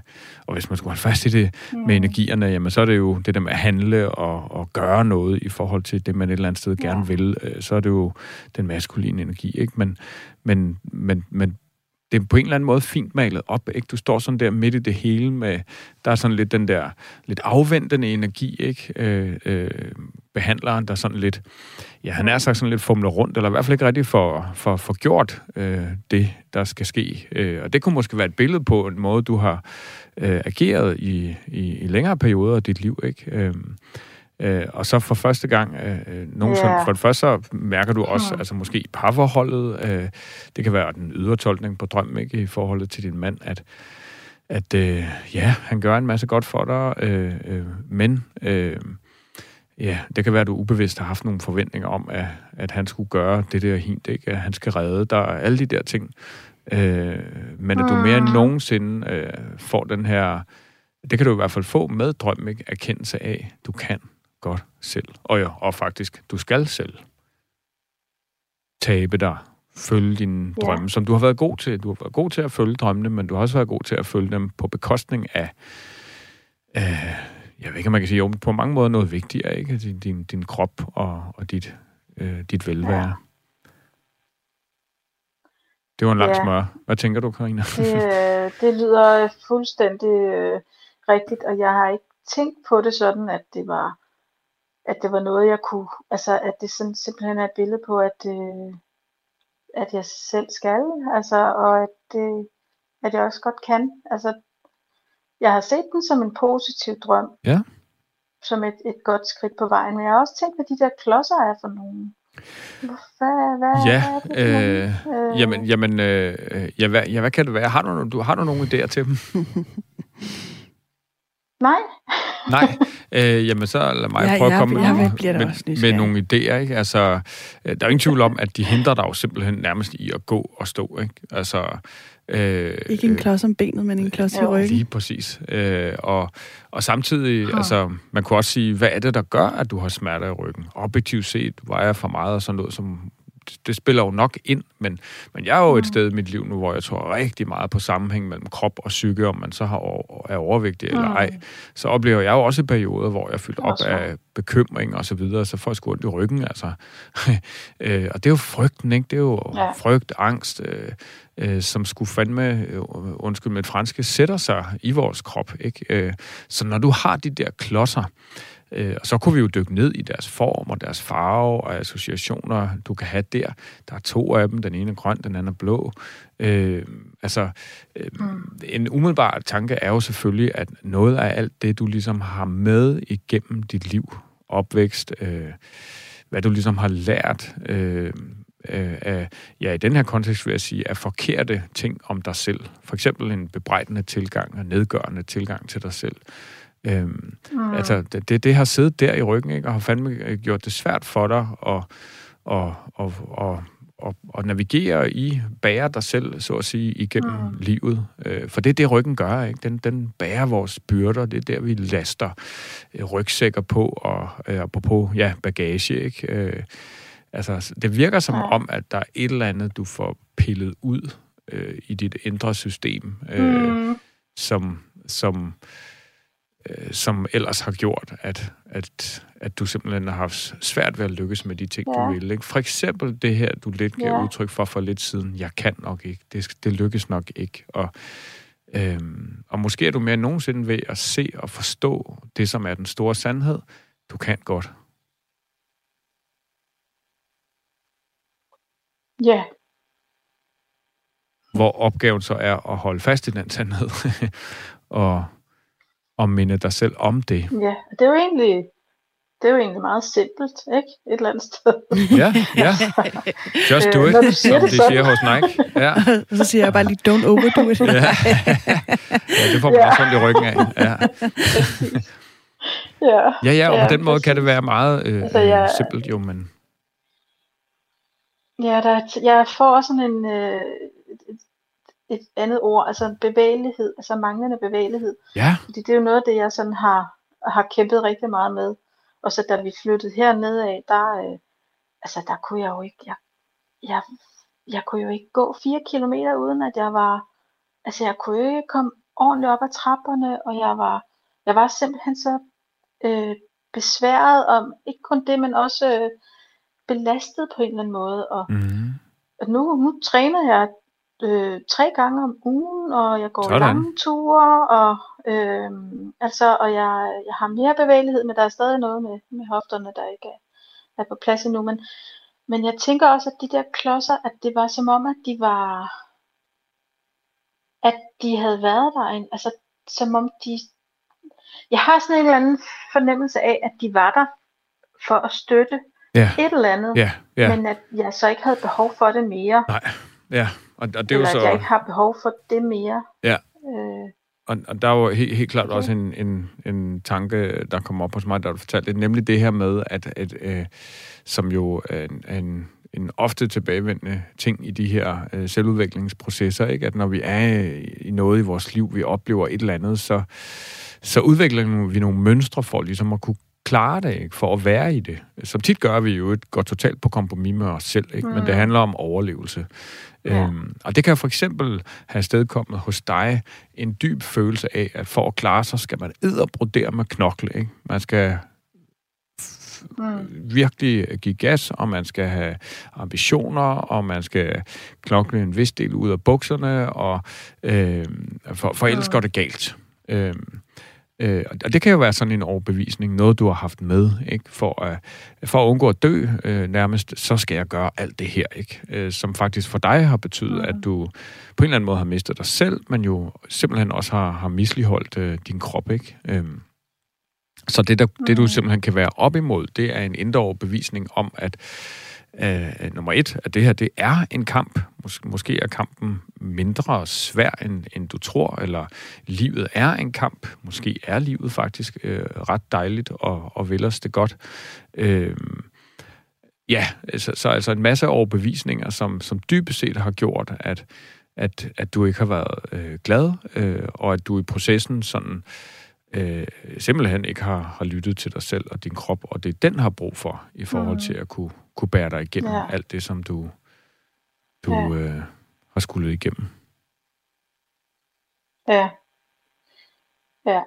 og hvis man skulle holde fast i det mm. med energierne, jamen så er det jo det der med at handle og, og gøre noget i forhold til det, man et eller andet sted gerne ja. vil. Øh, så er det jo den maskuline energi, ikke? Men, men, men, men det er på en eller anden måde fint malet op, ikke? Du står sådan der midt i det hele med, der er sådan lidt den der lidt afventende energi, ikke? Øh, øh, behandleren, der sådan lidt, ja, han er sagt sådan lidt fumler rundt, eller i hvert fald ikke rigtig for, for, for gjort øh, det, der skal ske. Øh, og det kunne måske være et billede på en måde, du har øh, ageret i, i, i længere perioder af dit liv, ikke? Øh, Øh, og så for første gang, øh, øh nogensinde, yeah. for det første så mærker du også, hmm. altså måske i parforholdet, øh, det kan være den ydre tolkning på drøm, ikke, i forholdet til din mand, at, at øh, ja, han gør en masse godt for dig, øh, øh, men øh, ja, det kan være, at du ubevidst har haft nogle forventninger om, at, at han skulle gøre det der hint, ikke? at han skal redde dig, alle de der ting. Øh, men at du mere end hmm. nogensinde øh, får den her, det kan du i hvert fald få med drøm, ikke? erkendelse af, du kan godt selv. Og ja, og faktisk, du skal selv tabe dig, følge dine ja. drømme, som du har været god til. Du har været god til at følge drømmene, men du har også været god til at følge dem på bekostning af, øh, jeg ved ikke, om man kan sige, jo, på mange måder noget vigtigere, ikke? Din, din, din krop og, og dit, øh, dit velvære. Ja. Det var en lang ja. smør. Hvad tænker du, Karina? Det, øh, det lyder fuldstændig øh, rigtigt, og jeg har ikke tænkt på det sådan, at det var at det var noget, jeg kunne, altså at det sådan simpelthen er et billede på, at, øh, at jeg selv skal, altså, og at, det, at jeg også godt kan. Altså, jeg har set den som en positiv drøm. Ja. Som et, et godt skridt på vejen. Men jeg har også tænkt, hvad de der klodser er for nogen. Hvad, hvad, ja, hvad øh, øh, jamen, jamen øh, ja, hvad, ja, hvad kan det være? Har du, du, har du nogle idéer til dem? Nej. Nej, øh, jamen så lad mig ja, prøve at komme ja, med, med, med nogle idéer. Ikke? Altså, øh, der er ingen tvivl om, at de hindrer dig jo simpelthen nærmest i at gå og stå. Ikke? Altså, øh, ikke en klods om benet, men en klods i ryggen. Lige præcis. Øh, og, og samtidig, ja. altså, man kunne også sige, hvad er det, der gør, at du har smerter i ryggen? Objektivt set vejer for meget og sådan noget, som det spiller jo nok ind, men, men jeg er jo et sted i mit liv nu, hvor jeg tror rigtig meget på sammenhæng mellem krop og psyke, om man så har er overvægtig eller mm. ej. Så oplever jeg jo også perioder, hvor jeg er fyldt op af bekymring og så videre, så får jeg sgu ondt i ryggen, altså. øh, og det er jo frygten, ikke? Det er jo ja. frygt, angst, øh, øh, som skulle fandme, øh, undskyld med franske, sætter sig i vores krop, ikke? Øh, så når du har de der klodser, Øh, og så kunne vi jo dykke ned i deres form og deres farve og associationer, du kan have der. Der er to af dem, den ene er grøn, den anden er blå. Øh, altså, øh, mm. en umiddelbar tanke er jo selvfølgelig, at noget af alt det, du ligesom har med igennem dit liv, opvækst, øh, hvad du ligesom har lært, øh, øh, af, ja, i den her kontekst vil jeg sige, af forkerte ting om dig selv. For eksempel en bebrejdende tilgang og nedgørende tilgang til dig selv. Øhm, mm. Altså, det, det har siddet der i ryggen, ikke, og har fandme gjort det svært for dig at, at, at, at, at, at navigere i, bære dig selv, så at sige, igennem mm. livet. Øh, for det er det, ryggen gør, ikke? Den, den bærer vores byrder, det er der, vi laster øh, rygsækker på, og øh, på ja, bagage, ikke? Øh, altså, det virker som mm. om, at der er et eller andet, du får pillet ud øh, i dit indre system, øh, mm. som, som øh, som ellers har gjort, at, at, at du simpelthen har haft svært ved at lykkes med de ting, ja. du vil. Ikke? For eksempel det her, du lidt gav ja. udtryk for for lidt siden, jeg kan nok ikke, det, det lykkes nok ikke. Og Øhm, og måske er du mere end nogensinde ved at se og forstå det, som er den store sandhed. Du kan godt. Ja. Hvor opgaven så er at holde fast i den sandhed, og, og minde dig selv om det. Ja, det er jo egentlig, det er jo egentlig meget simpelt, ikke? Et eller andet sted. Ja, ja. Just do Øh, it, når du siger som det de sådan. siger hos Nike. Ja, så siger jeg bare lige, don't overdo it. ja. ja det får man Ja. også i ryggen af. Ja, ja. ja, ja og Ja, på den måde kan det præcis. være meget øh, Altså, jeg- øh, simpelt jo, men... Ja, der, er jeg får også sådan en, øh, et, et, et andet ord, altså en bevægelighed, altså manglende bevægelighed. Ja, Fordi det er jo noget af det, jeg sådan har, har kæmpet rigtig meget med. Og så da vi flyttede hernede af, der, øh, altså der kunne jeg jo ikke, jeg, jeg, jeg kunne jo ikke gå fire kilometer uden at jeg var, altså jeg kunne jo ikke komme ordentligt op ad trapperne, og jeg var, jeg var simpelthen så øh, besværet om, ikke kun det, men også øh, belastet på en eller anden måde. Og, mm, og nu, nu træner jeg øh, tre gange om ugen, og jeg går Sådan. lange ture, og, øh, altså, og jeg, jeg har mere bevægelighed, men der er stadig noget med, med hofterne, der ikke er, er på plads endnu. Men, men jeg tænker også, at de der klodser, at det var som om, at de var, at de havde været der, en, altså som om de, jeg har sådan en eller anden fornemmelse af, at de var der for at støtte ja, et eller andet, ja, ja, men at jeg så ikke havde behov for det mere. nej, ja. Og, og det er jo eller at jeg så... ikke har behov for det mere. Ja. Øh, Og, og der er jo helt, helt klart Okay. også en, en, en tanke, der kommer op hos mig, der du fortalte det, nemlig det her med, at, at øh, som jo er en, en, en ofte tilbagevendende ting i de her øh, selvudviklingsprocesser, ikke? at når vi er i- i noget i vores liv, vi oplever et eller andet, så, så udvikler vi nogle mønstre for ligesom at kunne klare det, ikke? for at være i det. Som tit gør vi jo et går totalt på kompromis med os selv, ikke? men Mm. det handler om overlevelse. Ja. Øhm, og det kan for eksempel have stedkommet hos dig en dyb følelse af, at for at klare sig, skal man edderbrodere med knokle. Ikke? Man skal mm, virkelig give gas, og man skal have ambitioner, og man skal knokle en vis del ud af bukserne, og øh, for, for ellers Mm. går det galt. Øh, øh, og det kan jo være sådan en overbevisning, noget du har haft med, ikke? For, at, for at undgå at dø øh, nærmest, så skal jeg gøre alt det her, ikke? Øh, som faktisk for dig har betydet, Mm. at du på en eller anden måde har mistet dig selv, men jo simpelthen også har, har misligeholdt øh, din krop, ikke? Øh, så det, der, det, du Mm. simpelthen kan være op imod, det er en indre overbevisning om, at øh, nummer et, at det her, det er en kamp. Mås- måske er kampen mindre svær, end, end du tror, eller livet er en kamp. Måske er livet faktisk øh, ret dejligt og, og vil os det godt. Øh, ja, så, så altså en masse overbevisninger, som, som dybest set har gjort, at, at, at du ikke har været øh, glad, øh, og at du i processen sådan øh, simpelthen ikke har, har lyttet til dig selv og din krop, og det den har brug for i forhold Mm. til at kunne, kunne bære dig igennem Ja. alt det, som du, du Ja. øh, har skulle igennem. ja. Ja.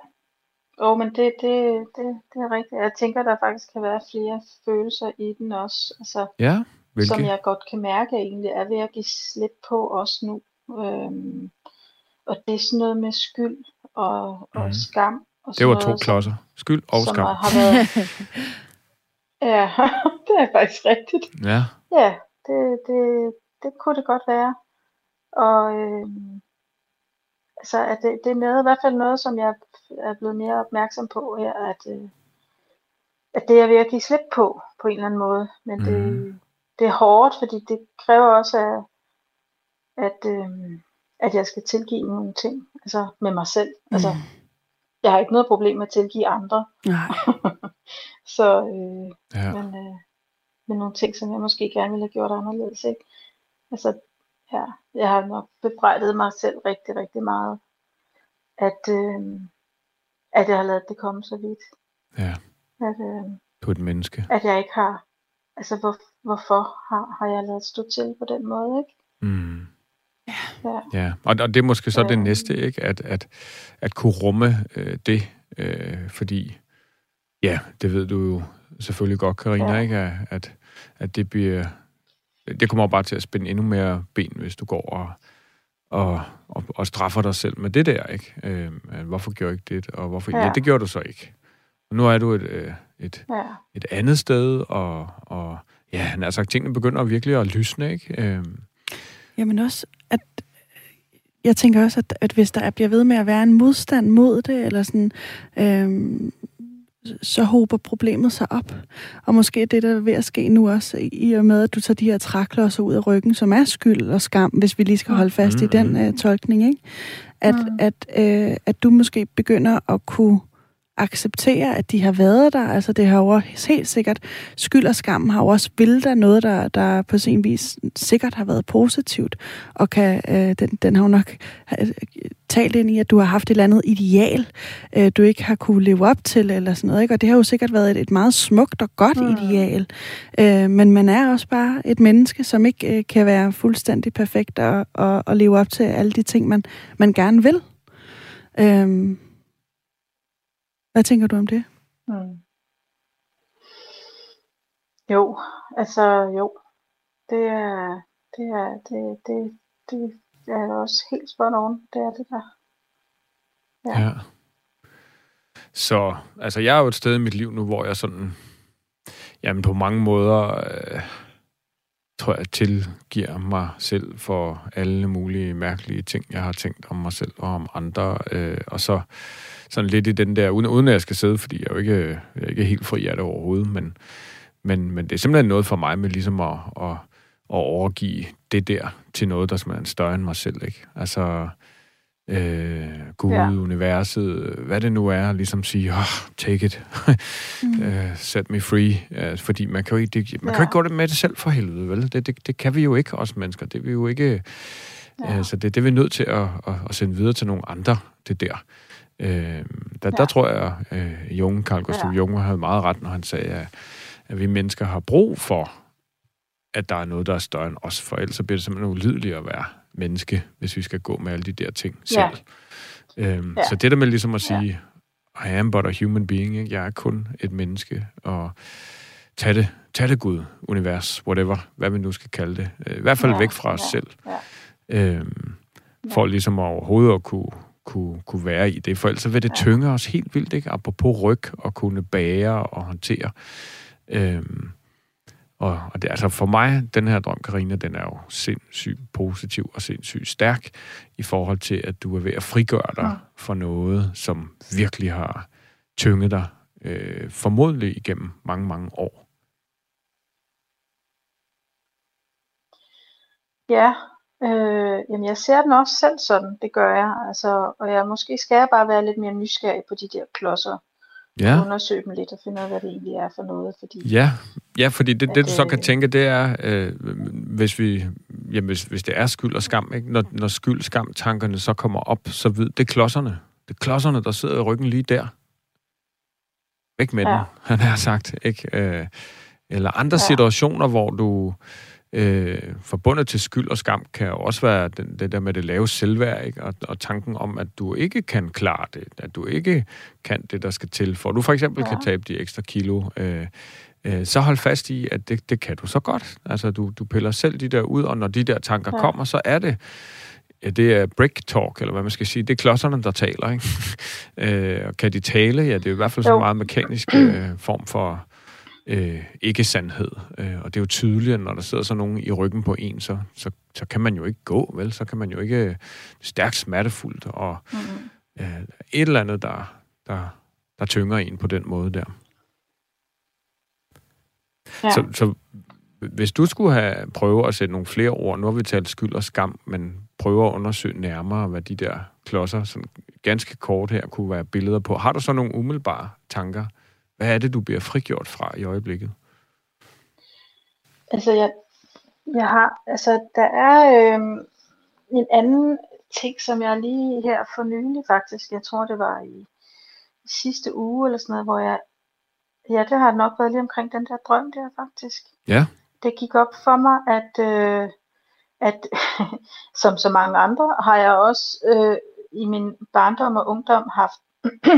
Jo, men det, det, det, det er rigtigt. Jeg tænker, der faktisk kan være flere følelser i den også, altså, Ja, hvilke? som jeg godt kan mærke egentlig er ved at give slip på også nu. Øhm, og det er sådan noget med skyld og, og Mhm. skam. Og Det var to noget, klodser. Skyld og skam. har været... Ja, det er faktisk rigtigt. Ja, Ja, det, det, det kunne det godt være. Og øhm, altså, at det, det er noget, i hvert fald noget, som jeg er blevet mere opmærksom på her, at, øh, at det er ved at give slip på, på en eller anden måde. Men Mhm. det, det er hårdt, fordi det kræver også, at, at, øhm, at jeg skal tilgive nogle ting, altså med mig selv. Altså, jeg har ikke noget problem med at tilgive andre, Nej. så, øh, ja. men, øh, men nogle ting, som jeg måske gerne ville have gjort anderledes. Ikke? Altså, ja, jeg har nok bebrejdet mig selv rigtig, rigtig meget, at, øh, at jeg har ladet det komme så vidt. ja. At, øh, Du er et menneske. at jeg ikke har, altså hvor, hvorfor har, har jeg ladet stå til på den måde, ikke? Mm. Ja. Ja, og, og det er måske så det Øhm. næste, ikke? At, at, at kunne rumme øh, det, øh, fordi, ja, det ved du jo selvfølgelig godt, Karina, Ja. ikke? At, at, det bliver, det kommer bare til at spænde endnu mere ben, hvis du går og, og, og, og straffer dig selv med det der, ikke? Øh, hvorfor gjorde jeg ikke det? Og hvorfor... Ja. ja, det gjorde du så ikke. Og nu er du et, øh, et, ja. et andet sted, og, og ja, sagt, tingene begynder virkelig at lysne, ikke? Øh. Jamen også, jeg tænker også, at, at hvis der bliver ved med at være en modstand mod det, eller sådan, øhm, så håber problemet sig op. Og måske det, der er ved at ske nu også, i og med, at du tager de her træklodser ud af ryggen, som er skyld og skam, hvis vi lige skal holde fast mm-hmm. i den uh, tolkning, ikke? At, mm. at, uh, at du måske begynder at kunne acceptere, at de har været der. Altså det har jo helt sikkert, skyld og skam har jo også vildt noget, der, der på sin vis sikkert har været positivt, og kan, øh, den, den har jo nok øh, talt ind i, at du har haft et eller andet ideal, øh, du ikke har kunne leve op til, eller sådan noget, ikke? og det har jo sikkert været et, et meget smukt og godt mm. ideal, øh, men man er også bare et menneske, som ikke øh, kan være fuldstændig perfekt og, og, og leve op til alle de ting, man, man gerne vil. Øh, hvad tænker du om det? Mm. Jo, altså jo. Det er, det er, det, det, det, er også helt spot on. Det er det der. Ja. ja. Så, altså jeg er jo et sted i mit liv nu, hvor jeg sådan, jamen på mange måder, øh, tror jeg, tilgiver mig selv for alle mulige mærkelige ting, jeg har tænkt om mig selv og om andre. Øh, og så sådan lidt i den der, uden, uden at jeg skal sidde, fordi jeg er jo ikke, jeg er ikke helt fri af det overhovedet, men, men, men det er simpelthen noget for mig med ligesom at, at, at overgive det der til noget, der er større end mig selv, ikke? Altså, øh, Gud, ja. universet, hvad det nu er, ligesom sige, oh, take it, mm. uh, set me free, uh, fordi man kan jo ikke, det, man ja. kan ikke gå det med det selv for helvede, vel? Det, det, det kan vi jo ikke, os mennesker, det er vi jo ikke, ja. uh, så det, det er vi nødt til at, at, at sende videre til nogle andre, det der. Øh, der, ja. der tror jeg, øh, Jung, Carl Gustav ja. Jung havde meget ret, når han sagde, at, at vi mennesker har brug for, at der er noget, der er større end os, for ellers så bliver det simpelthen ulideligt at være menneske, hvis vi skal gå med alle de der ting selv. Ja. Øhm, ja. Så det der med ligesom at sige, ja. I am but a human being, ikke? jeg er kun et menneske, og tag det, tag det Gud, univers, whatever, hvad vi nu skal kalde det. Øh, I hvert fald ja. væk fra os ja. selv. Ja. Øhm, for ligesom overhovedet at kunne, kunne, kunne være i det, for ellers vil det tynge os helt vildt, ikke? Apropos ryg og kunne bære og håndtere. Øhm, og, og det, altså for mig, den her drøm, Karina, den er jo sindssygt positiv og sindssygt stærk i forhold til, at du er ved at frigøre dig ja. for noget, som virkelig har tynget dig øh, formodentlig igennem mange, mange år. Ja, Øh, jamen jeg ser den også selv sådan, det gør jeg. Altså, og jeg måske skal jeg bare være lidt mere nysgerrig på de der klodser. Ja. Undersøge dem lidt og finde ud af, hvad det egentlig er for noget. Fordi, ja, ja fordi det, at, det du så kan tænke, det er, øh, hvis, vi, jamen, hvis, hvis det er skyld og skam, ikke? Når, når skyld, skam, tankerne så kommer op, så ved det er klodserne. Det er klodserne, der sidder i ryggen lige der. Væk med ja. dem, han har sagt. Ikke? Øh, eller andre ja. situationer, hvor du Øh, forbundet til skyld og skam kan jo også være den, det der med det lave selvværd, ikke? Og, og tanken om, at du ikke kan klare det, at du ikke kan det, der skal til, for du for eksempel ja. kan tabe de ekstra kilo. Øh, øh, så hold fast i, at det, det kan du så godt. Altså, du, du piller selv de der ud, og når de der tanker ja. kommer, så er det ja, det er brick talk, eller hvad man skal sige. Det er klodserne, der taler, ikke? øh, og kan de tale? Ja, det er i hvert fald så meget mekanisk øh, form for øh, ikke-sandhed. Øh, og det er jo tydeligt, at når der sidder så nogen i ryggen på en, så, så, så kan man jo ikke gå, vel? Så kan man jo ikke... Er stærkt smertefuldt, og mm-hmm. øh, et eller andet, der, der, der tynger en på den måde der. Ja. Så, så hvis du skulle have prøvet at sætte nogle flere ord, nu har vi talt skyld og skam, men prøver at undersøge nærmere, hvad de der klodser, sådan ganske kort her, kunne være billeder på. Har du så nogle umiddelbare tanker, hvad er det, du bliver frigjort fra i øjeblikket? Altså, jeg, jeg har, altså, der er øh, en anden ting, som jeg lige her for nylig faktisk, jeg tror det var i, i sidste uge eller sådan noget, hvor jeg, ja, det har nok været lige omkring den der drøm der faktisk. Ja. Det gik op for mig, at, øh, at som så mange andre, har jeg også øh, i min barndom og ungdom haft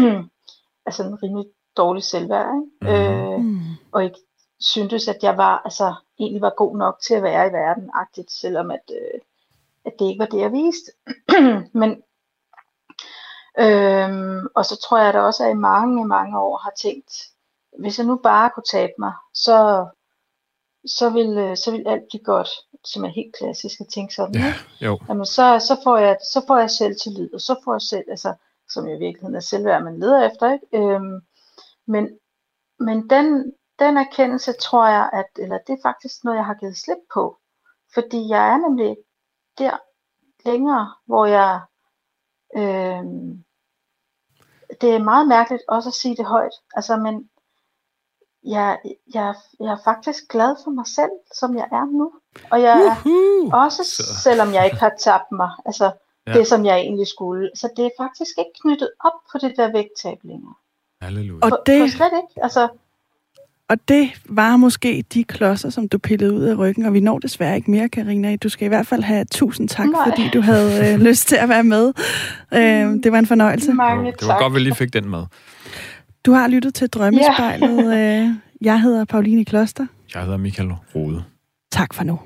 altså en rimelig dårlig selvværd, ikke? Mm. Øh, mm. og ikke syntes, at jeg var, altså, egentlig var god nok til at være i verden, agtigt, selvom at, øh, at det ikke var det, jeg viste. Men, øhm, og så tror jeg da også, at jeg i mange, mange år har tænkt, hvis jeg nu bare kunne tabe mig, så, så, vil, øh, så vil alt blive godt, som er helt klassisk at tænke sådan. Ja, ikke? jo. Jamen, så, så, får jeg, så får jeg selvtillid, og så får jeg selv, altså, som i virkeligheden er selvværd, man leder efter, ikke? Øhm, men, men den, den erkendelse tror jeg, at, eller det er faktisk noget, jeg har givet slip på. Fordi jeg er nemlig der længere, hvor jeg, øhm, det er meget mærkeligt også at sige det højt, altså, men jeg, jeg, jeg er faktisk glad for mig selv, som jeg er nu. Og jeg er Uhuh. også, Så- selvom jeg ikke har tabt mig, altså ja. det, som jeg egentlig skulle. Så det er faktisk ikke knyttet op på det der vægttab længere. Halleluja. Og det- på slet ikke. Altså, Og det var måske de klodser, som du pillede ud af ryggen, og vi når desværre ikke mere, Karina. Du skal i hvert fald have tusind tak, Nej. fordi du havde øh, lyst til at være med. Øh, det var en fornøjelse. mange det var tak. godt, vi lige fik den med. Du har lyttet til Drømmespejlet. Øh, jeg hedder Pauline Kloster. Jeg hedder Michael Rode. Tak for nu.